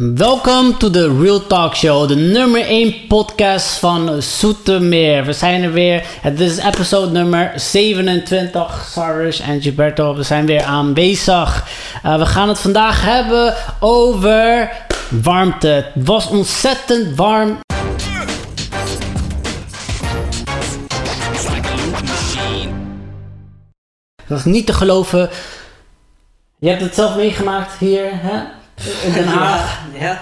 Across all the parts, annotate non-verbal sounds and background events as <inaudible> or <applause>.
Welkom to the Real Talk Show, de nummer 1 podcast van Soetermeer. We zijn er weer. Het is episode nummer 27. Sarus en Gilberto, we zijn weer aanwezig. Uh, we gaan het vandaag hebben over warmte. Het was ontzettend warm. Dat is niet te geloven. Je hebt het zelf meegemaakt hier, hè? In Den Haag. Ja.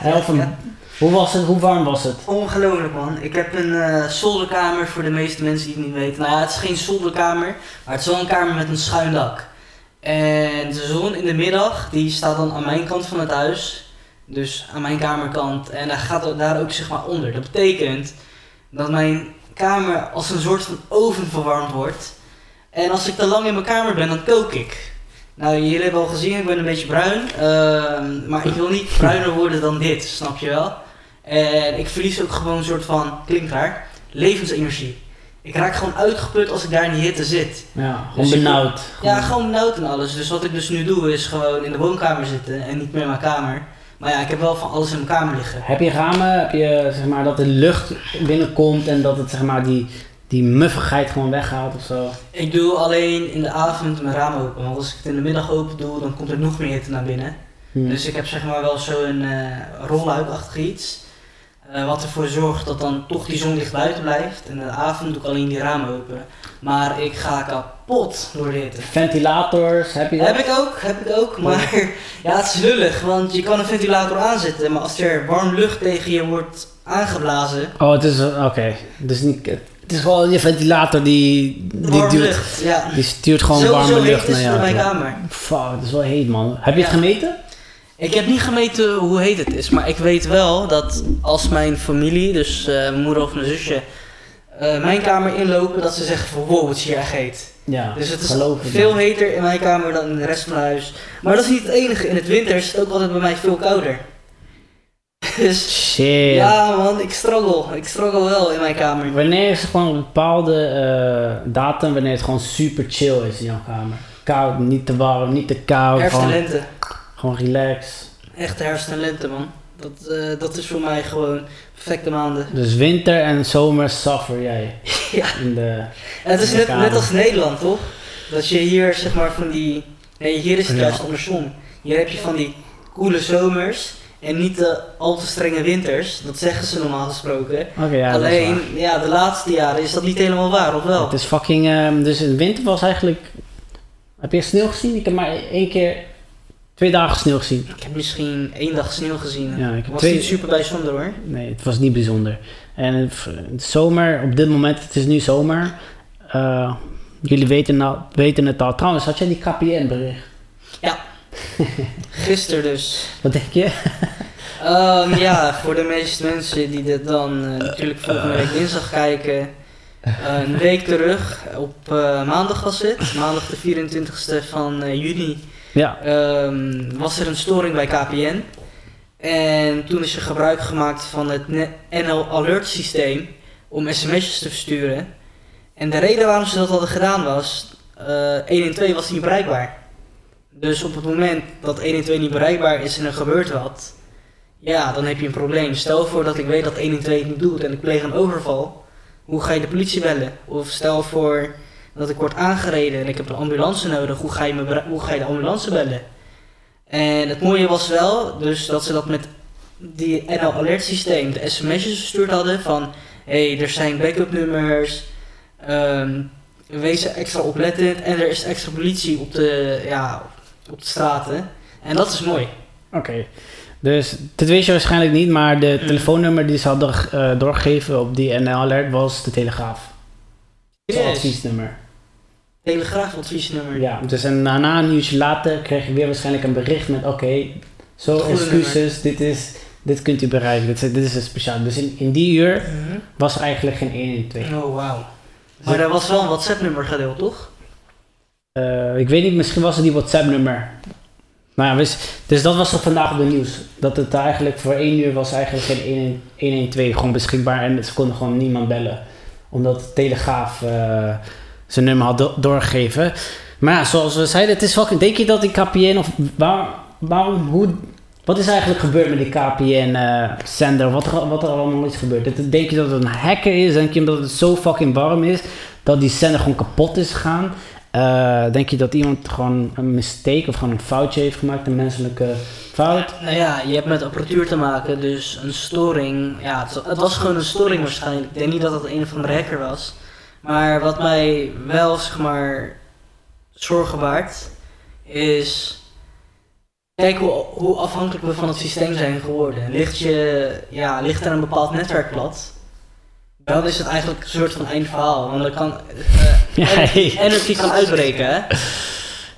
Hoe was het? Hoe warm was het? Ongelooflijk man. Ik heb een eh, zolderkamer voor de meeste mensen die het niet weten. Nou ja, het is geen zolderkamer, maar het is wel een kamer met een schuin dak. En de zon in de middag, die staat dan aan mijn kant van het huis. Dus aan mijn kamerkant. En hij gaat daar ook zeg maar onder. Dat betekent dat mijn kamer als een soort van oven verwarmd wordt. En als ik te lang in mijn kamer ben, dan kook ik. Nou, jullie hebben al gezien, ik ben een beetje bruin. ehm, maar ik wil niet bruiner worden dan dit, snap je wel? En ik verlies ook gewoon een soort van, klinkt raar, levensenergie. Ik raak gewoon uitgeput als ik daar in die hitte zit. Ja, gewoon Dus benauwd. Ja, gewoon benauwd en alles. Dus wat ik dus nu doe is gewoon in de woonkamer zitten en niet meer in mijn kamer. Maar ja, ik heb wel van alles in mijn kamer liggen. Heb je ramen? Heb je zeg maar dat de lucht binnenkomt en dat het zeg maar die, die muffigheid gewoon weghaalt of zo? Ik doe alleen in de avond mijn raam open. Want als ik het in de middag open doe, dan komt er nog meer hitte naar binnen. Hm. Dus ik heb zeg maar wel zo'n eh rolluikachtig iets. eh, wat ervoor zorgt dat dan toch die zonlicht buiten blijft. En in de avond doe ik alleen die ramen open. Maar ik ga kapot door de hitte. Ventilators, heb je dat? Heb ik ook, heb ik ook. Maar <laughs> ja, het is lullig. Want je kan een ventilator aanzetten. Maar als er warm lucht tegen je wordt aangeblazen. Oh, het is, oké. Dus niet, het is gewoon je ventilator die, die, duwt, ja. die stuurt gewoon zo, warme zo lucht naar jou. mijn toe. kamer. Fuck, het is wel heet man. Heb je het Ja. gemeten? Ik heb niet gemeten hoe heet het is, maar ik weet wel dat als mijn familie, dus eh, mijn moeder of mijn zusje, eh, mijn kamer inlopen, dat ze zeggen van wow, het is hier echt heet. Ja, Dus het is veel heter in mijn kamer dan in de rest van het huis. Maar dat is niet het enige, in het winter is het ook altijd bij mij veel kouder. <laughs> Dus Shit. ja man, ik struggle. Ik struggle wel in mijn kamer. Wanneer is er gewoon een bepaalde eh, datum wanneer het gewoon super chill is in jouw kamer? Koud, niet te warm, niet te koud. Herfst en lente. gewoon relax. Echt herfst en lente man. Dat, eh, dat is voor mij gewoon perfecte maanden. Dus winter en zomer suffer jij. <laughs> Ja. In de, En het is net, net als Nederland, toch? Dat je hier zeg maar van die. Nee, hier is het juist andersom. Hier heb je van die koele zomers en niet de al te strenge winters. Dat zeggen ze normaal gesproken. Ja, Alleen, ja, de laatste jaren is dat niet helemaal waar, of wel? Het is fucking... ehm, dus in de winter was eigenlijk... Heb je sneeuw gezien? Ik heb maar één keer... Twee dagen sneeuw gezien. Ik heb misschien één dag sneeuw gezien. Ja, ik heb was twee- niet super bijzonder hoor. Nee, het was niet bijzonder. En het, het zomer, op dit moment, het is nu zomer. Eh, jullie weten, nou, weten het al. Trouwens, had jij die KPN bericht? <laughs> Gisteren dus. Wat denk je? Ehm, ja, voor de meeste mensen die dit dan eh, natuurlijk volgende week dinsdag kijken. een week terug, op eh, maandag was het, maandag de 24ste van eh, juni, Ja. ehm, was er een storing bij KPN. En toen is er gebruik gemaakt van het NL Alert systeem om sms'jes te versturen. En de reden waarom ze dat hadden gedaan was, eh 112 was niet bereikbaar. Dus op het moment dat 112 niet bereikbaar is en er gebeurt wat, ja, dan heb je een probleem. Stel voor dat ik weet dat 112 het niet doet en ik pleeg een overval, hoe ga je de politie bellen? Of stel voor dat ik word aangereden en ik heb een ambulance nodig, hoe ga je, me, hoe ga je de ambulance bellen? En het mooie was wel, dus dat ze dat met die NL Alert systeem de sms'jes verstuurd hadden van hé, hey, er zijn backup nummers, ehm, wees extra oplettend en er is extra politie op de, ja, op de straten. En dat is mooi. Oké. Dus, dit weet je waarschijnlijk niet, maar de Mm. telefoonnummer die ze hadden eh, doorgegeven op die NL Alert was de Telegraaf. Yes. adviesnummer. Telegraafadviesnummer. Ja, dus en daarna een uurtje later kreeg je weer waarschijnlijk een bericht met oké, zo excuses, dit, is, dit kunt u bereiken, dit, is- dit is een speciaal. Dus in, in die uur Mhm. was er eigenlijk geen 112. Oh, wauw. Maar er was wel een WhatsApp-nummer gedeeld, toch? Eh, ik weet niet, misschien was het die WhatsApp nummer. Maar ja, dus, dat was toch vandaag op de nieuws. Dat het eigenlijk voor één uur was eigenlijk geen 112 gewoon beschikbaar en ze konden gewoon niemand bellen. Omdat Telegraaf eh, zijn nummer had do- doorgegeven. Maar ja, zoals we zeiden, het is fucking... Denk je dat die KPN of waar, waarom, hoe... Wat is eigenlijk gebeurd met die KPN-zender? wat, er- wat er allemaal is gebeurd? Denk je dat het een hacker is? Denk je dat het zo fucking warm is dat die zender gewoon kapot is gegaan? Eh, denk je dat iemand gewoon een mistake of gewoon een foutje heeft gemaakt, een menselijke fout? Nou ja, je hebt met apparatuur te maken, dus een storing. Ja, het, was gewoon een storing waarschijnlijk. Ik denk niet dat het een of andere hacker was. Maar wat mij wel, zeg maar, zorgen baart, is. Kijk hoe, hoe afhankelijk we van het systeem zijn geworden. Ligt, je, ja, ligt er een bepaald netwerk plat, dan is het eigenlijk een soort van einde verhaal. Want dan kan. <laughs> hey. energy kan uitbreken, hè?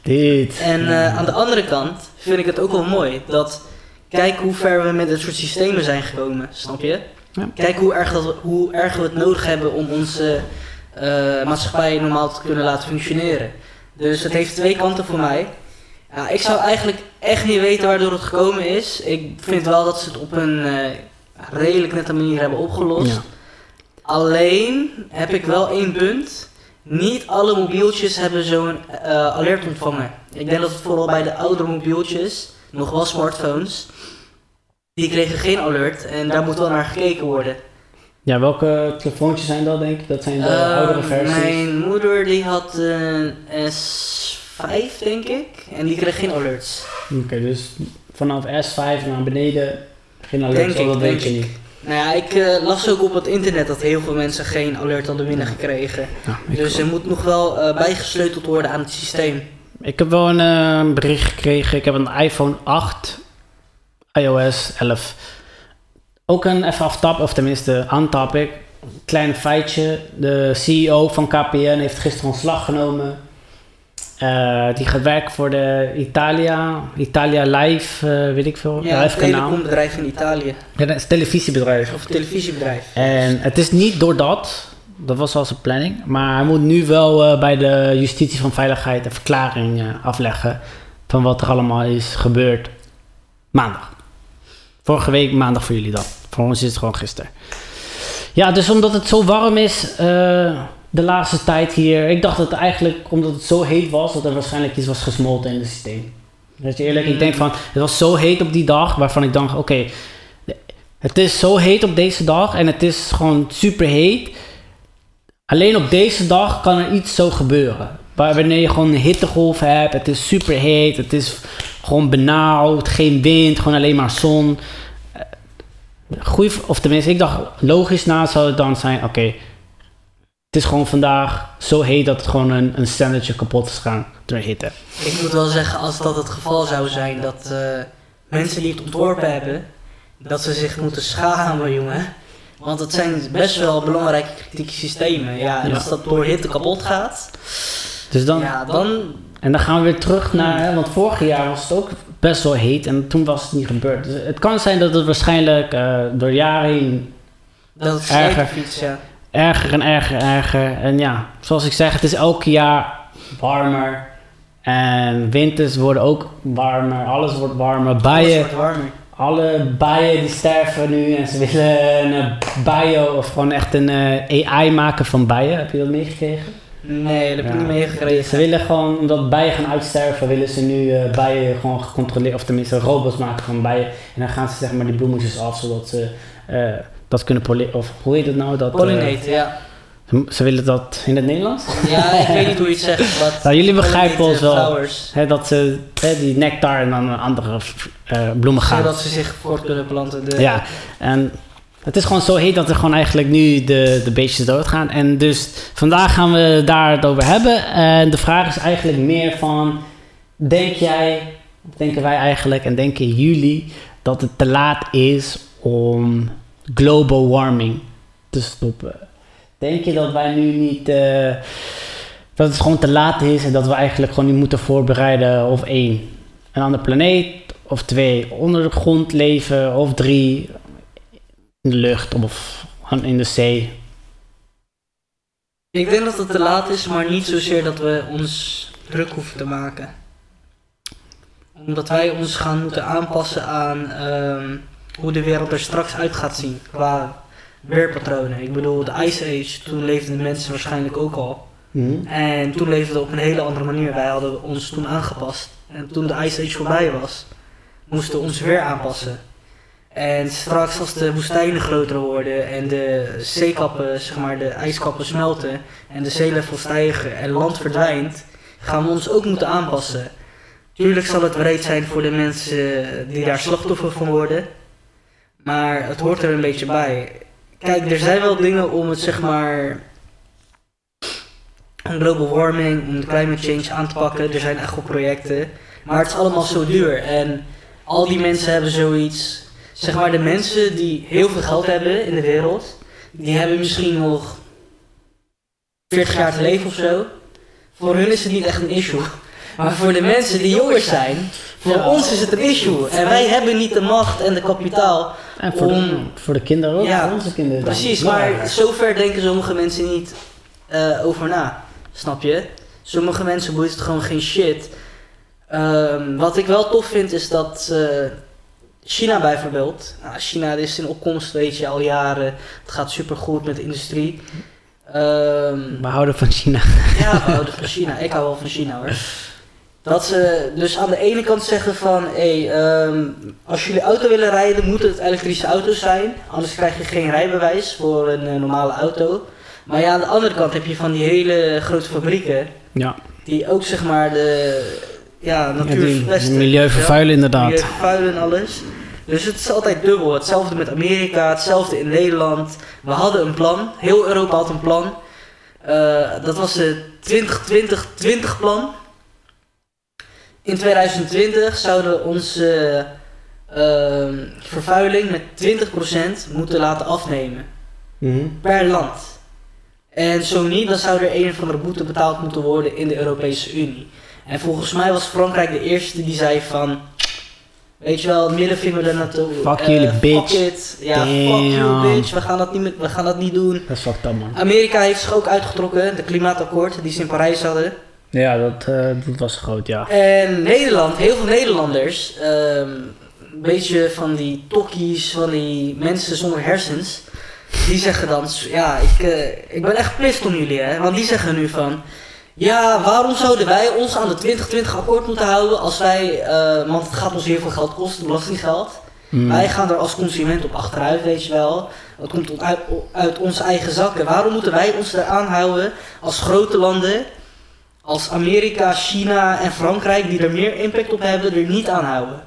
Dit. En eh, aan de andere kant vind ik het ook wel mooi dat. Kijk hoe ver we met dit soort systemen zijn gekomen, snap je? Ja. Kijk hoe erg, dat we, hoe erg we het nodig hebben om onze eh, maatschappij normaal te kunnen laten functioneren. Dus het heeft twee kanten voor mij. Ja, ik zou eigenlijk echt niet weten waardoor het gekomen is. Ik vind wel dat ze het op een redelijk nette manier hebben opgelost. Ja. Alleen heb ik wel één punt. Niet alle mobieltjes hebben zo'n eh, alert ontvangen. Ik denk dat het vooral bij de oudere mobieltjes, nog wel smartphones, die kregen geen alert en daar moet wel naar gekeken worden. ja, welke telefoontjes zijn dat, denk ik? Dat zijn de Eh, oudere versies. mijn moeder die had een S5 denk ik en die kreeg geen alerts. Oké, dus vanaf S5 naar beneden geen alert, Denk ik, dat denk weet je ik. niet. Nou ja, ik eh, las ook op het internet dat heel veel mensen geen alert hadden binnengekregen. Ja, ik, Dus er moet nog wel eh, bijgesleuteld worden aan het systeem. ik heb wel een eh, bericht gekregen. Ik heb een iPhone 8, iOS 11. Ook een even aftap, of tenminste untopic. Klein feitje. De CEO van KPN heeft gisteren ontslag genomen. Eh, die gaat werken voor de Italia, Italia Live, eh, weet ik veel, Ja, live een telecombedrijf in Italië. Ja, dat is een televisiebedrijf. Of een televisiebedrijf. En het is niet door dat, dat was al zijn planning, maar hij moet nu wel eh, bij de justitie van veiligheid een verklaring afleggen van wat er allemaal is gebeurd maandag. Vorige week maandag voor jullie dan. Voor ons is het gewoon gisteren. Ja, dus omdat het zo warm is de laatste tijd hier, ik dacht dat het eigenlijk omdat het zo heet was, dat er waarschijnlijk iets was gesmolten in het systeem. Dat je eerlijk, ik denk van, het was zo heet op die dag, waarvan ik dacht, oké, het is zo heet op deze dag en het is gewoon super heet. Alleen op deze dag kan er iets zo gebeuren. Waar- Wanneer je gewoon een hittegolf hebt, het is super heet, het is gewoon benauwd, geen wind, gewoon alleen maar zon. Goeie, of tenminste, ik dacht logisch na zou het dan zijn, oké, het is gewoon vandaag zo heet dat het gewoon een, een kapot is gaan door hitte. Ik moet wel zeggen, als dat het geval zou zijn, dat eh, mensen die het ontworpen hebben, dat ze zich moeten schamen, jongen. Want het zijn best wel belangrijke kritieke systemen. Ja, en Ja. als dat door hitte kapot gaat, Dus dan, ja, dan... En dan gaan we weer terug naar, hè, want vorig jaar was het ook best wel heet en toen was het niet gebeurd. Dus het kan zijn dat het waarschijnlijk eh, door jaren heen Dat is Erger. fiets, ja. Erger en erger en erger. En ja, zoals ik zeg, het is elk jaar warmer. En winters worden ook warmer, alles wordt warmer. Alles Bijen, wordt warmer. alle bijen die sterven nu en ze willen een bio of gewoon echt een eh, AI maken van bijen. Heb je dat meegekregen? Nee, dat heb ik Ja. niet meegekregen. Ze willen gewoon, omdat bijen gaan uitsterven, willen ze nu eh, bijen gewoon gecontroleerd, of tenminste robots maken van bijen. En dan gaan ze zeg maar die bloemetjes af, zodat ze eh, dat kunnen pollen, of hoe heet het nou? Dat, eh, ja. ze, ze willen dat in het Nederlands? Ja, ik weet niet hoe je het zegt. Wat Nou, jullie begrijpen ons wel. Hè, dat ze hè, die nectar en dan andere eh, bloemen gaan. zodat ze zich voort kunnen planten. De, Ja, en het is gewoon zo heet dat er gewoon eigenlijk nu de, de beestjes doodgaan. En dus vandaag gaan we daar het over hebben. En de vraag is eigenlijk meer van, denk jij, denken wij eigenlijk en denken jullie dat het te laat is om global warming te stoppen? Denk je dat wij nu niet, eh, dat het gewoon te laat is en dat we eigenlijk gewoon nu moeten voorbereiden of één, een andere planeet of twee, onder de grond leven of drie, in de lucht of in de zee? Ik denk dat het te laat is, maar niet zozeer dat we ons druk hoeven te maken. Omdat wij ons gaan moeten aanpassen aan ehm, hoe de wereld er straks uit gaat zien qua weerpatronen. Ik bedoel, de Ice Age, toen leefden de mensen waarschijnlijk ook al. Mhm. En toen leefden we op een hele andere manier. Wij hadden ons toen aangepast. En toen de Ice Age voorbij was, moesten ons weer aanpassen. En straks als de woestijnen groter worden en de zeekappen, zeg maar de ijskappen smelten en de zeelevel stijgen en land verdwijnt, gaan we ons ook moeten aanpassen. Tuurlijk zal het breed zijn voor de mensen die daar slachtoffer van worden, maar het hoort er een beetje bij. Kijk, er zijn wel dingen om het zeg maar global warming, om climate change aan te pakken. Er zijn echt wel projecten, maar het is allemaal zo duur en al die mensen hebben zoiets zeg maar de mensen die heel veel geld hebben in de wereld, die hebben misschien nog 40 jaar te leven of zo. Voor hun is het niet echt een issue. Maar voor de mensen die jonger zijn, voor ons is het een issue. En wij hebben niet de macht en de kapitaal. En voor, de, Om- voor de kinderen ook, Ja, voor onze kinderen dan. Precies, Ja. maar zover denken sommige mensen niet eh, over na. Snap je? Sommige mensen boeit het gewoon geen shit. Ehm, wat ik wel tof vind is dat eh, China bijvoorbeeld. Nou, China is in opkomst, weet je, al jaren. Het gaat super goed met de industrie. Ehm, We houden van China. ja, we <laughs> houden van China. Ik hou wel van China hoor. Dat ze dus aan de ene kant zeggen van, hé, ehm, als jullie auto willen rijden, moeten het elektrische auto's zijn. Anders krijg je geen rijbewijs voor een eh, normale auto. Maar ja, aan de andere kant heb je van die hele grote fabrieken, Ja, die ook zeg maar de ja, ja natuur verpesten. milieu vervuilen inderdaad. Milieu vervuilen en alles. Dus het is altijd dubbel. Hetzelfde met Amerika, hetzelfde in Nederland. We hadden een plan. Heel Europa had een plan. Eh, dat was het 2020-20 plan. In 2020 zouden we onze ehm, vervuiling met 20% moeten laten afnemen. Mhm. Per land. En zo niet, dan zou er een of andere boete betaald moeten worden in de Europese Unie. En volgens mij was Frankrijk de eerste die zei van... Weet je wel, middenvinger er naartoe. Fuck eh, jullie, fuck bitch. it. Ja, fuck you bitch. We gaan, dat niet, we gaan dat niet doen. Dat is fucked up man. Amerika heeft zich ook uitgetrokken, de klimaatakkoord die ze in Parijs hadden. Ja, dat, eh, dat was groot, ja. En Nederland, heel veel Nederlanders, ehm, een beetje van die tokkies, van die mensen zonder hersens, die zeggen dan, ja, ik, eh, ik ben echt pist om jullie, hè. Want die zeggen nu van, ja, waarom zouden wij ons aan de 2020 akkoord moeten houden als wij, eh, want het gaat ons heel veel geld kosten, belastinggeld. Mm. Wij gaan er als consument op achteruit, weet je wel. Dat komt uit, uit onze eigen zakken. Waarom moeten wij ons eraan houden als grote landen, als Amerika, China en Frankrijk, die er meer impact op hebben, er niet aan houden?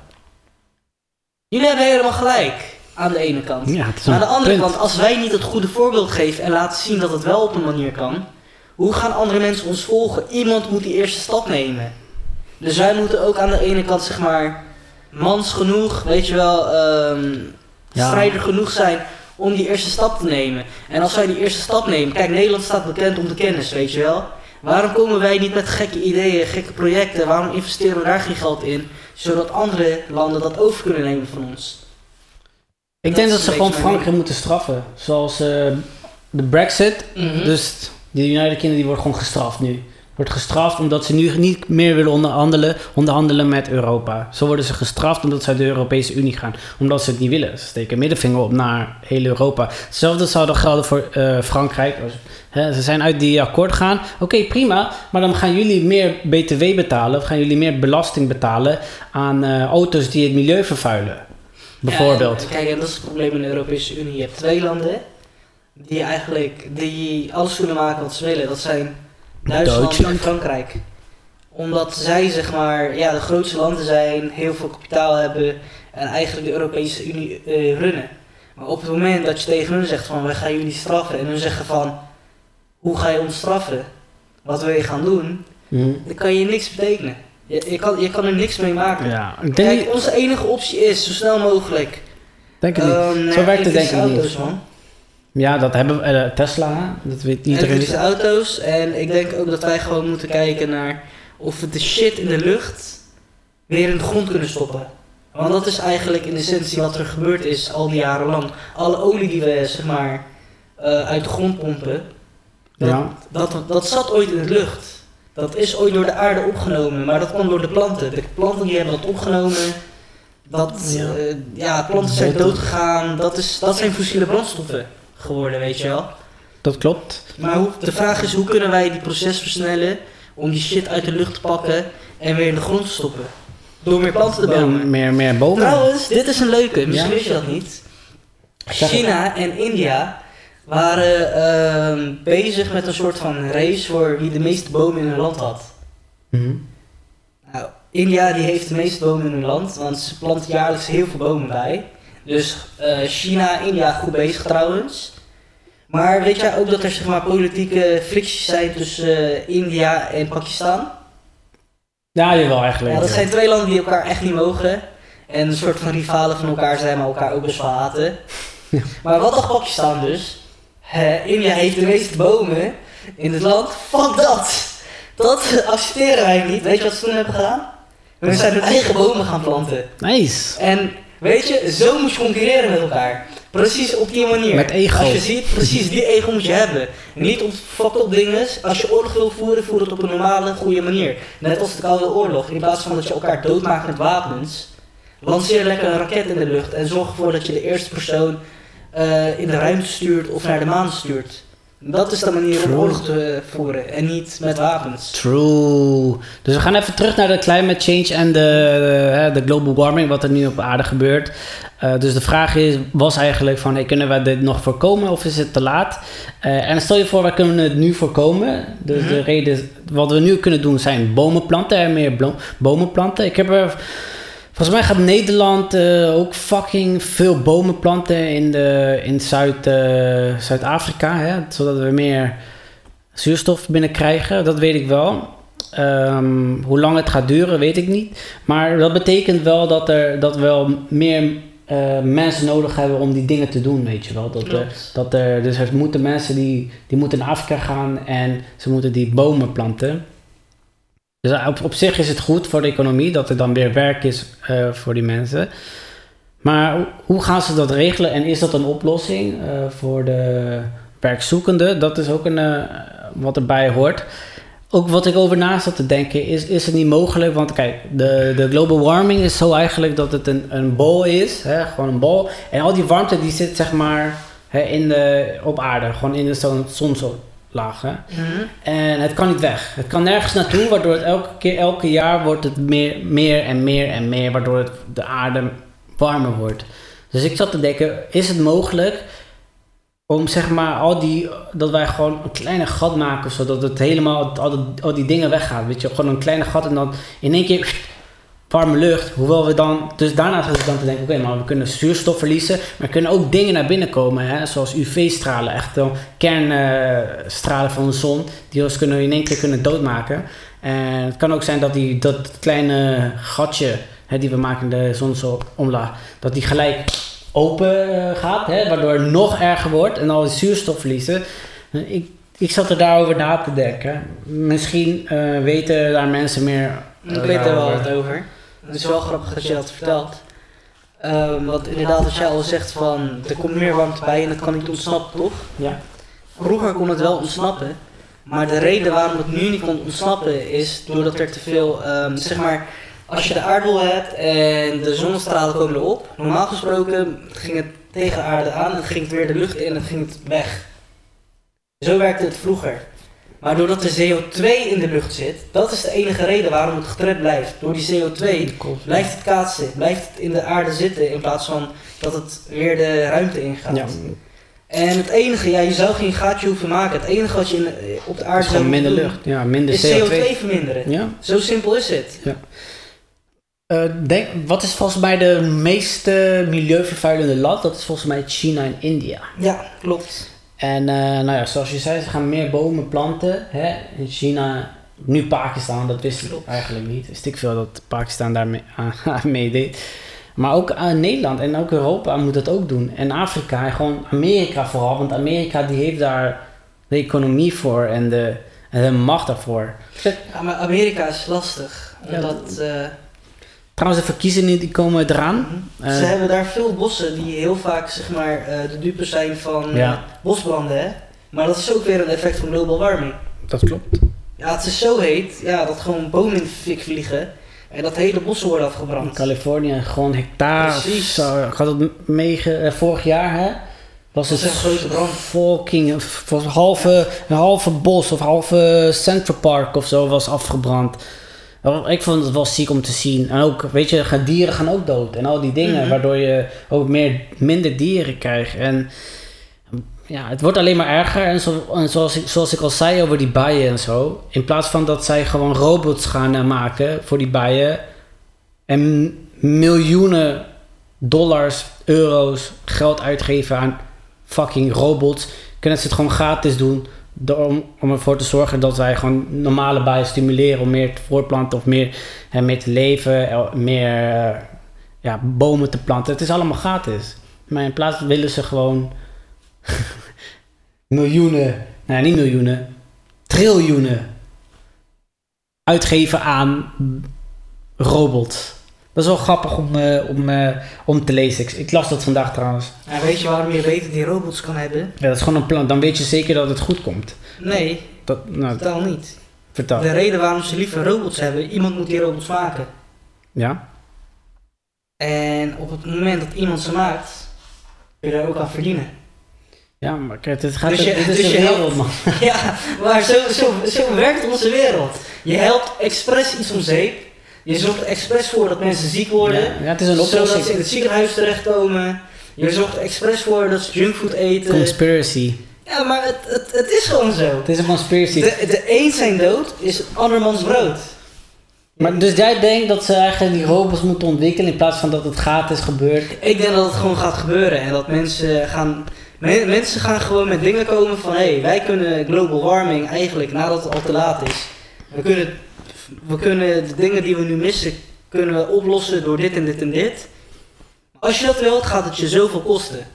Jullie hebben helemaal gelijk, aan de ene kant. Ja, aan de andere punt. kant, als wij niet het goede voorbeeld geven en laten zien dat het wel op een manier kan, hoe gaan andere mensen ons volgen? Iemand moet die eerste stap nemen. Dus wij moeten ook aan de ene kant, zeg maar, mans genoeg, weet je wel, ehm Ja. strijder genoeg zijn om die eerste stap te nemen. En als wij die eerste stap nemen, kijk, Nederland staat bekend om de kennis, weet je wel. Waarom komen wij niet met gekke ideeën, gekke projecten? Waarom investeren we daar geen geld in? Zodat andere landen dat over kunnen nemen van ons. Ik denk dat ze gewoon Frankrijk moeten straffen. Zoals eh, de Brexit. Mhm. Dus de United Kingdom die wordt gewoon gestraft nu. Wordt gestraft omdat ze nu niet meer willen onderhandelen, onderhandelen met Europa. Zo worden ze gestraft omdat ze uit de Europese Unie gaan. Omdat ze het niet willen. Ze steken middenvinger op naar heel Europa. Hetzelfde zou dan gelden voor eh, Frankrijk. Ze zijn uit die akkoord gegaan. Oké, prima. Maar dan gaan jullie meer BTW betalen. Of gaan jullie meer belasting betalen aan eh, auto's die het milieu vervuilen. Bijvoorbeeld. Ja, kijk, en dat is het probleem in de Europese Unie. Je hebt twee landen die eigenlijk die alles kunnen maken wat ze willen. Dat zijn Duitsland Duitsland. en Frankrijk. Omdat zij zeg maar ja, de grootste landen zijn, heel veel kapitaal hebben en eigenlijk de Europese Unie eh, runnen. Maar op het moment dat je tegen hun zegt van wij gaan jullie straffen en hun zeggen van hoe ga je ons straffen? Wat wil je gaan doen? Mhm. Dan kan je niks betekenen. Je, je, kan, je kan er niks mee maken. Ja, ik denk, Kijk, onze enige optie is zo snel mogelijk denk het niet. Ehm, Zo werkt het denk ik niet. man. Ja, dat hebben we. eh, Tesla, dat weet iedereen. Elektrische auto's. En ik denk ook dat wij gewoon moeten kijken naar of we de shit in de lucht weer in de grond kunnen stoppen. Want dat is eigenlijk in essentie wat er gebeurd is al die jaren lang. Alle olie die we zeg maar eh, uit de grond pompen, dat, Ja. dat, dat zat ooit in de lucht. Dat is ooit door de aarde opgenomen, maar dat kwam door de planten. De planten die hebben dat opgenomen. Dat, Ja. ja, ja planten zijn doodgegaan. Dat, is, dat zijn fossiele brandstoffen geworden, weet je wel. Dat klopt. Maar hoe, de vraag is, hoe kunnen wij die proces versnellen om die shit uit de lucht te pakken en weer in de grond te stoppen? Door meer planten te bomen. meer, meer bomen. Trouwens, dit is een leuke, misschien Ja? wist je dat niet. China en India waren ehm, bezig met een soort van race voor wie de meeste bomen in hun land had. Mhm. Nou, India die heeft de meeste bomen in hun land, want ze planten jaarlijks heel veel bomen bij. Dus eh, China, India goed bezig trouwens. Maar weet jij ook dat er zeg maar, politieke fricties zijn tussen eh, India en Pakistan? Ja, jawel eigenlijk. Ja, dat zijn twee landen die elkaar echt niet mogen. En een soort van rivalen van elkaar zijn, maar elkaar ook best wel haten. Maar wat dacht Pakistan dus? India heeft de meeste bomen in het land. Fuck dat! Dat accepteren wij niet. Weet je wat ze toen hebben gedaan? We zijn hun eigen bomen gaan planten. Nice. En weet je, zo moet je concurreren met elkaar. Precies op die manier. Met ego. Als je ziet, precies die ego moet je hebben. Niet op fucked up dingen. Als je oorlog wil voeren, voer het op een normale, goede manier. Net als de Koude Oorlog. In plaats van dat je elkaar doodmaakt met wapens. Lanceer lekker een raket in de lucht. En zorg ervoor dat je de eerste persoon eh, in de ruimte stuurt of naar de maan stuurt. Dat is de manier om oorlog te voeren. En niet met wapens. True. Dus we gaan even terug naar de climate change en de, de, de global warming, wat er nu op aarde gebeurt. Eh, dus de vraag is, was eigenlijk van, hey, kunnen we dit nog voorkomen of is het te laat? Eh, en stel je voor, wij kunnen het nu voorkomen. Dus de Mhm. reden, wat we nu kunnen doen zijn bomen planten en meer bomen planten. Ik heb er, volgens mij gaat Nederland eh, ook fucking veel bomen planten in, de, in Zuid, eh, Zuid-Afrika, hè, zodat we meer zuurstof binnenkrijgen, dat weet ik wel. Ehm, hoe lang het gaat duren, weet ik niet. Maar dat betekent wel dat, er, dat we wel meer eh, mensen nodig hebben om die dingen te doen, weet je wel. Dat er, dat er, dus er moeten mensen die, die moeten naar Afrika gaan en ze moeten die bomen planten. Dus op, op zich is het goed voor de economie dat er dan weer werk is eh, voor die mensen. Maar hoe- gaan ze dat regelen en is dat een oplossing eh, voor de werkzoekenden? Dat is ook een, eh, wat erbij hoort. Ook wat ik over na zat te denken, is, is het niet mogelijk? Want kijk, de, de global warming is zo eigenlijk dat het een, een bol is, hè, gewoon een bol. En al die warmte die zit zeg maar hè, in de, op aarde, gewoon in de zon, Hè. Mhm. En het kan niet weg. Het kan nergens naartoe, waardoor het elke keer, elke jaar wordt het meer, meer en meer en meer, waardoor het de aarde warmer wordt. Dus ik zat te denken, is het mogelijk om zeg maar al die, dat wij gewoon een kleine gat maken, zodat het helemaal, al die, al die dingen weggaan. Weet je, gewoon een kleine gat en dan in één keer warme lucht. Hoewel we dan, dus daarna zat ik dan te denken, oké, maar we kunnen zuurstof verliezen, maar er kunnen ook dingen naar binnen komen, hè, zoals UV-stralen, echt wel kernstralen van de zon, die ons kunnen in één keer kunnen doodmaken. En het kan ook zijn dat die, dat kleine gatje hè, die we maken in de zonsomlaag, dat die gelijk open eh, gaat, hè, waardoor het nog erger wordt en al die zuurstof verliezen. Ik, ik zat er daarover na te denken. Misschien eh, weten daar mensen meer Ik eh, weet er wel daarover. wat over. Het is wel grappig dat je dat vertelt. Ehm, want inderdaad, wat jij al zegt van er komt meer warmte bij en het kan niet ontsnappen, toch? Ja. Vroeger kon het wel ontsnappen. Maar de reden waarom het nu niet kon ontsnappen is doordat er te veel, ehm, zeg maar, als je de aardbol hebt en de zonnestralen komen erop. Normaal gesproken ging het tegen de aarde aan en ging het weer de lucht in en ging het weg. Zo werkte het vroeger. Maar doordat er CO2 in de lucht zit, dat is de enige reden waarom het getrept blijft. Door die CO2 blijft het kaatsen, blijft het in de aarde zitten in plaats van dat het weer de ruimte ingaat. Ja, En het enige, ja, je zou geen gaatje hoeven maken. Het enige wat je in, op de aarde zou minder moeten lucht. Ja, minder doen, is CO2. CO2 verminderen. Ja. Zo simpel is het. Eh, denk, wat is volgens mij de meest eh, milieuvervuilende land? Dat is volgens mij China en India. Ja, klopt. En eh, nou ja, zoals je zei, ze gaan meer bomen planten. Hè? In China, nu Pakistan, dat wist ik Klopt. eigenlijk niet. Wist ik veel dat Pakistan daarmee <laughs> meedeed. Maar ook aan Nederland en ook Europa moet dat ook doen. En Afrika en gewoon Amerika vooral. Want Amerika die heeft daar de economie voor en de, en de macht daarvoor. Ja, maar Amerika is lastig. Ja, Omdat eh, Trouwens, de verkiezingen die komen eraan. Eh, ze hebben daar veel bossen die heel vaak zeg maar, eh, de dupe zijn van eh, Ja. bosbranden. Hè? Maar dat is ook weer een effect van global warming. Dat klopt. Ja, het is zo heet ja, dat gewoon bomen in de fik vliegen. En dat hele bossen worden In afgebrand. Californië gewoon hectare. Precies. Zo. Ik had het mee vorig jaar, hè? Was Dat het is een grote brand. fucking was halve, een halve bos of halve Central Park of zo was afgebrand. Ik vond het wel ziek om te zien. En ook, weet je, gaan- dieren gaan ook dood. En al die dingen, Mhm. waardoor je ook meer, minder dieren krijgt. En ja, het wordt alleen maar erger. En, zo, en zoals, ik, zoals ik al zei over die bijen en zo. In plaats van dat zij gewoon robots gaan eh, maken voor die bijen. En miljoenen dollars, euro's, geld uitgeven aan fucking robots. Kunnen ze het gewoon gratis doen. Om, om ervoor te zorgen dat wij gewoon normale bijen stimuleren om meer te voortplanten of meer, meer te leven, eh, meer eh, ja, bomen te planten. Het is allemaal gratis. Maar in plaats willen ze gewoon <laughs> miljoenen, nou niet miljoenen, triljoenen uitgeven aan robots. Dat is wel grappig om, eh, om, eh, om te lezen. Ik, ik las dat vandaag trouwens. En weet je waarom je beter die robots kan hebben? Ja, dat is gewoon een plan. Dan weet je zeker dat het goed komt. Nee, Dat, nou, totaal niet. vertel. De reden waarom ze liever robots hebben, iemand moet die robots maken. Ja? En op het moment dat iemand ze maakt, kun je daar ook aan verdienen. Ja, maar kijk, het gaat Dus je- dit is dus je helpt- man. <laughs> ja, maar zo, zo, zo werkt onze wereld. Je helpt expres iets om zeep. Je zorgt er expres voor dat mensen ziek worden. Ja, het is een zodat ze in oplossing. het ziekenhuis terechtkomen. Je zorgt er expres voor dat ze junkfood eten. Conspiracy. Ja, maar het, het, het is gewoon zo. Het is een conspiracy. De, de een zijn dood is andermans brood. Maar dus jij denkt dat ze eigenlijk die robots moeten ontwikkelen in plaats van dat het gratis gebeurt? Ik denk dat het gewoon gaat gebeuren en dat mensen gaan, men- mensen gaan gewoon met dingen komen van hé, hey, wij kunnen global warming eigenlijk nadat het al te laat is. We kunnen, we kunnen de dingen die we nu missen, kunnen we oplossen door dit en dit en dit. Als je dat wilt, gaat het je zoveel kosten.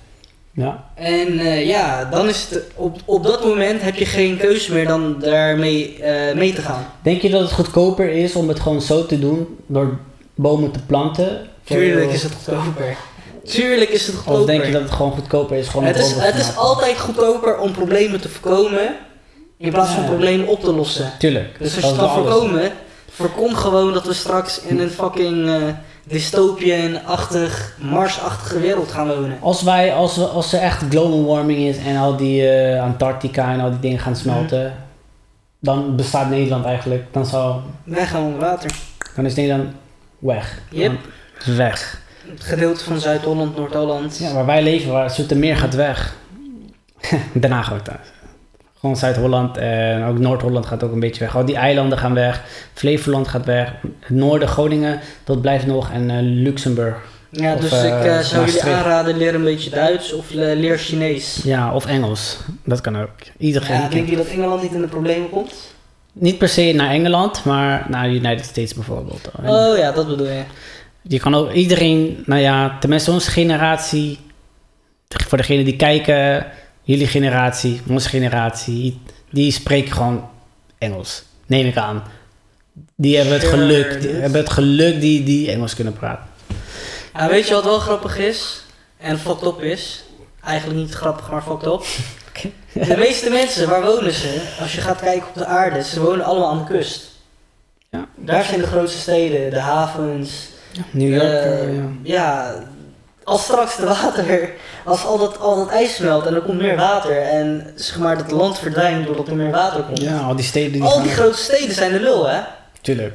Ja. En eh, ja, dan is het op, op dat moment heb je geen keuze meer dan daarmee eh, mee te gaan. Denk je dat het goedkoper is om het gewoon zo te doen door bomen te planten? Tuurlijk is het goedkoper. Tuurlijk is het goedkoper. Of denk je dat het gewoon goedkoper is? Gewoon Het is, het is altijd goedkoper om problemen te voorkomen in plaats van problemen op te lossen. Tuurlijk. Dus als je het kan voorkomen, voorkom gewoon dat we straks in een fucking eh dystopian-achtig, Mars-achtige wereld gaan wonen. Als, wij, als, we, als er echt global warming is en al die eh, Antarctica en al die dingen gaan smelten, dan bestaat Nederland eigenlijk. Dan, zou, Wij gaan onder water. dan is Nederland weg. Yep. Dan weg. Het gedeelte van Zuid-Holland, Noord-Holland. Ja, waar wij leven, waar Zoetermeer gaat weg. Daarna gaat het uit. Gewoon Zuid-Holland en ook Noord-Holland gaat ook een beetje weg. Al die eilanden gaan weg. Flevoland gaat weg. Het noorden, Groningen, dat blijft nog. En eh, Luxemburg. Ja, Of, dus eh, ik eh, zou jullie aanraden, leer een beetje Duits of eh, leer Chinees. Ja, of Engels. Dat kan ook. Iedereen. Ja, denk je dat Engeland niet in de problemen komt? Niet per se naar Engeland, maar naar de United States bijvoorbeeld. En Oh ja, dat bedoel je. Je kan ook iedereen, nou ja, tenminste onze generatie, voor degenen die kijken, jullie generatie, onze generatie, die spreken gewoon Engels. Neem ik aan. Die hebben het geluk, die hebben het geluk die, die Engels kunnen praten. Ja, weet je wat wel grappig is? En fucked up is? Eigenlijk niet grappig, maar fucked up. <laughs> De meeste mensen, waar wonen ze? Als je gaat kijken op de aarde, ze wonen allemaal aan de kust. Ja. Daar zijn de grootste steden, de havens. New York, eh, ja. ja, als straks de water, als al dat, al dat ijs smelt en er komt meer water en zeg maar dat land verdwijnt doordat er meer water komt. Ja, al die steden die al gaan die grote steden zijn de lul, hè? Tuurlijk.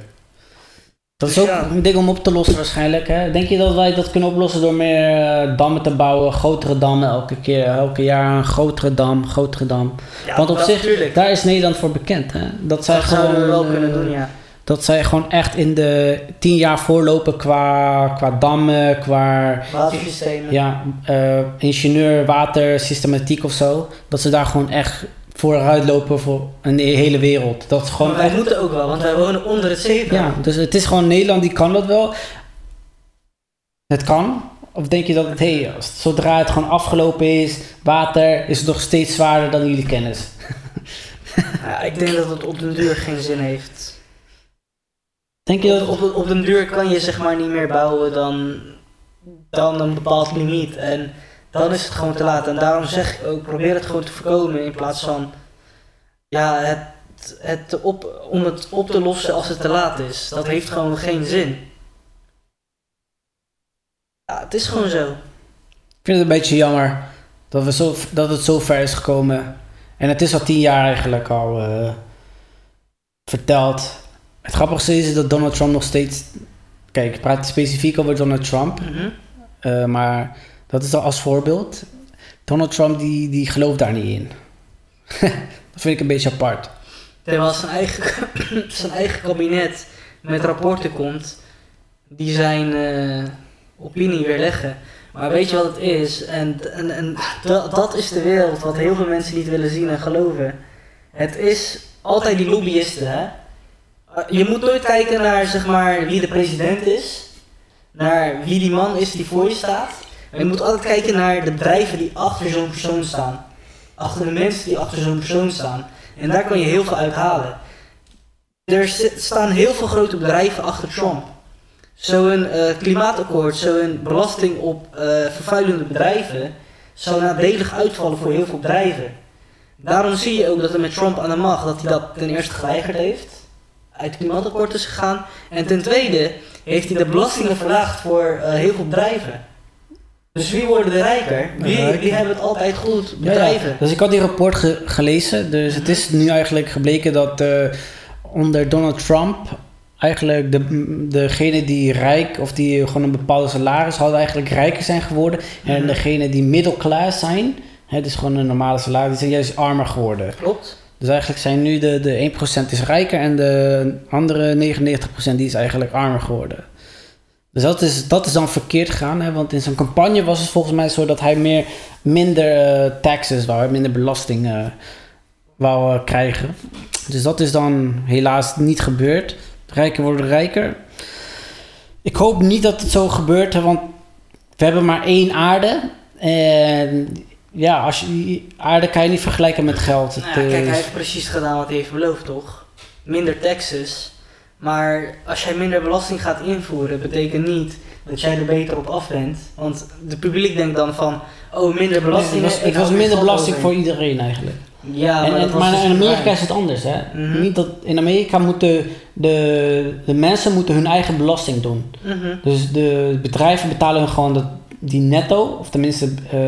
Dat is Dus ook ja. een ding om op te lossen waarschijnlijk. Hè? Denk je dat wij dat kunnen oplossen door meer eh, dammen te bouwen, grotere dammen elke keer, elke jaar een grotere dam, grotere dam. Ja, Want op zich, natuurlijk. daar is Nederland voor bekend. Hè? Dat zij Dat zouden we wel eh, kunnen doen, ja. Dat zij gewoon echt in de tien jaar voorlopen qua, qua dammen, qua Watersystemen. ja, eh, ingenieur, water, systematiek of zo. Dat ze daar gewoon echt vooruit lopen voor een hele wereld. Dat is Maar gewoon wij moeten ook wel, want wij wonen onder het zeepunt. ja, dus het is gewoon Nederland die kan dat wel. Het kan. Of denk je dat het, hey, zodra het gewoon afgelopen is, water, is het nog steeds zwaarder dan jullie kennis? <laughs> Ja, ik denk dat het op den duur geen zin heeft. Denk je dat op, op den duur kan je zeg maar niet meer bouwen dan, dan een bepaald limiet. En dan is het gewoon te laat. En daarom zeg ik ook, probeer het gewoon te voorkomen in plaats van ja, het, het op, om het op te lossen als het te laat is. Dat heeft gewoon geen zin. Ja, het is gewoon zo. Ik vind het een beetje jammer dat, we zo, dat het zo ver is gekomen. En het is al tien jaar eigenlijk al eh, verteld. Het grappigste is dat Donald Trump nog steeds... Kijk, ik praat specifiek over Donald Trump. Mhm. eh, maar dat is al als voorbeeld. Donald Trump die, die gelooft daar niet in. <laughs> dat vind ik een beetje apart. Terwijl zijn eigen, <clears throat> zijn eigen kabinet met rapporten komt die zijn eh, opinie weerleggen. Maar weet je wat het is? En, en, en dat, dat is de wereld wat heel veel mensen niet willen zien en geloven. Het is altijd die lobbyisten, hè? Uh, Je moet nooit kijken naar zeg maar, wie de president is, naar wie die man is die voor je staat. Maar je moet altijd kijken naar de bedrijven die achter zo'n persoon staan. Achter de mensen die achter zo'n persoon staan. En daar kan je heel veel uit halen. Er staan heel veel grote bedrijven achter Trump. Zo'n eh, klimaatakkoord, zo'n belasting op eh, vervuilende bedrijven zou nadelig uitvallen voor heel veel bedrijven. Daarom zie je ook dat er met Trump aan de macht, dat hij dat ten eerste geweigerd heeft, uit het klimaatakkoord is gegaan. En ten tweede heeft hij de belastingen verlaagd voor eh, heel veel bedrijven. Dus wie worden de rijker? Wie, wie hebben het altijd goed? Bedrijven. ja. Dus ik had die rapport ge- gelezen. Dus het is nu eigenlijk gebleken dat eh, onder Donald Trump eigenlijk de, degene die rijk of die gewoon een bepaalde salaris hadden eigenlijk rijker zijn geworden. En Mhm. degene die middelklaas zijn, hè, dus gewoon een normale salaris, die zijn juist armer geworden. Klopt. Dus eigenlijk zijn nu de, de 1% is rijker en de andere 99% die is eigenlijk armer geworden. Dus dat is, dat is dan verkeerd gegaan, hè? want in zijn campagne was het volgens mij zo dat hij meer, minder eh, taxes wou, minder belasting eh, wou eh, krijgen. Dus dat is dan helaas niet gebeurd. Rijken worden rijker. Ik hoop niet dat het zo gebeurt, hè, want we hebben maar één aarde. En ja, als je, aarde kan je niet vergelijken met geld. Het Nou, ja, kijk, hij heeft precies gedaan wat hij heeft beloofd, toch? Minder taxes. Maar als jij minder belasting gaat invoeren, betekent niet dat jij er beter op af bent. Want de publiek denkt dan van, oh, minder belasting. het was, het was minder belasting voor iedereen eigenlijk. Ja, en, maar, en- maar dus in Amerika is het anders. Hè? Mhm. Niet dat, in Amerika moeten de, de mensen moeten hun eigen belasting doen. Mhm. Dus de bedrijven betalen gewoon dat, die netto, of tenminste eh,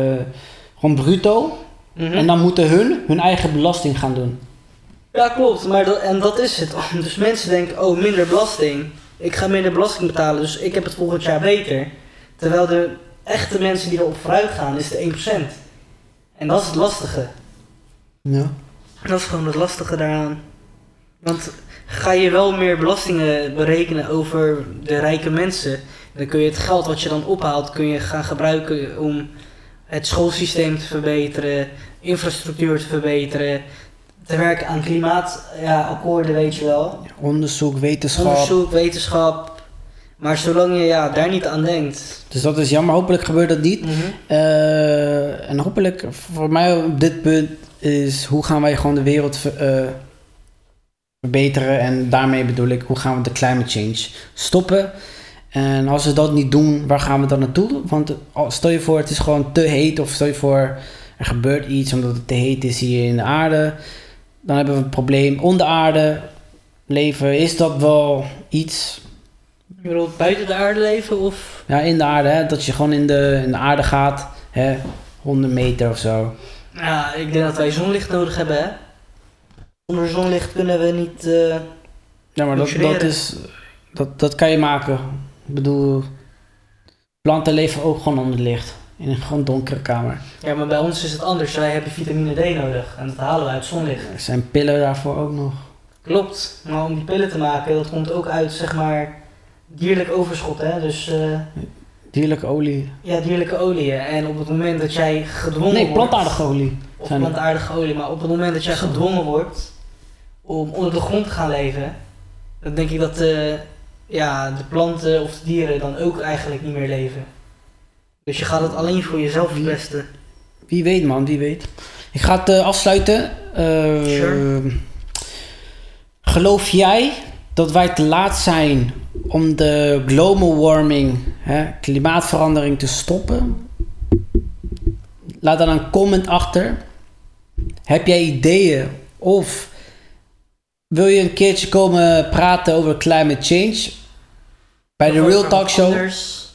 gewoon bruto. Mhm. En dan moeten hun hun eigen belasting gaan doen. Ja, klopt. Maar dat, en dat is het. <laughs> Dus mensen denken, oh, minder belasting. Ik ga minder belasting betalen, dus ik heb het volgend jaar beter. Terwijl de echte mensen die erop vooruit gaan, is de 1%. En dat is het lastige. Ja. Dat is gewoon het lastige daaraan. Want ga je wel meer belastingen berekenen over de rijke mensen, dan kun je het geld wat je dan ophaalt, kun je gaan gebruiken om het schoolsysteem te verbeteren, infrastructuur te verbeteren, te werken aan klimaatakkoorden, ja, weet je wel. Onderzoek, wetenschap. Onderzoek, wetenschap. Maar zolang je ja, daar niet aan denkt. Dus dat is jammer. Hopelijk gebeurt dat niet. Eh, en hopelijk, voor mij op dit punt, is hoe gaan wij gewoon de wereld ver- eh, verbeteren. En daarmee bedoel ik, hoe gaan we de climate change stoppen. En als we dat niet doen, waar gaan we dan naartoe? Want al- stel je voor, het is gewoon te heet. Of stel je voor, er gebeurt iets omdat het te heet is hier in de aarde. Dan hebben we een probleem onder aarde. Leven, is dat wel iets? Je bedoelt buiten de aarde leven of... Ja, in de aarde, hè? dat je gewoon in de, in de aarde gaat, hè? 100 meter of zo. Ja, ik denk dat wij zonlicht nodig hebben, hè. Zonder zonlicht kunnen we niet... eh, Ja, maar dat, dat, is, dat, dat kan je maken. Ik bedoel, planten leven ook gewoon onder licht. In een gewoon donkere kamer. Ja, maar bij ons is het anders. Wij hebben vitamine D nodig en dat halen we uit zonlicht. Er zijn pillen daarvoor ook nog. Klopt, maar om die pillen te maken, dat komt ook uit, zeg maar, dierlijk overschot, hè. Dus, eh, Dierlijke olie. ja, dierlijke oliën. En op het moment dat jij gedwongen Nee, wordt... plantaardige olie. Of plantaardige olie, maar op het moment dat jij gedwongen wordt om onder de grond te gaan leven, dan denk ik dat de, ja, de planten of de dieren dan ook eigenlijk niet meer leven. Dus je gaat het alleen voor jezelf verpesten. Wie weet man, wie weet. Ik ga het eh, afsluiten. Eh, Sure. Geloof jij dat wij te laat zijn om de global warming, hè, klimaatverandering te stoppen? Laat dan een comment achter. Heb jij ideeën of wil je een keertje komen praten over climate change? Bij de Real Talk Show, anders.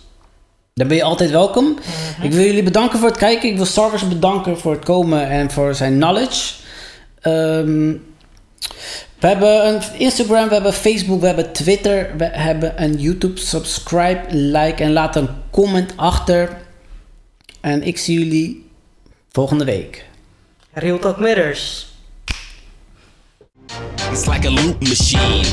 dan ben je altijd welkom. Mhm. Ik wil jullie bedanken voor het kijken. Ik wil Sarvis bedanken voor het komen en voor zijn knowledge. Ehm, We hebben een Instagram, we hebben Facebook, we hebben Twitter, we hebben een YouTube. Subscribe, like en laat een comment achter. En ik zie jullie volgende week. Real Talk Matters. It's like a loop machine.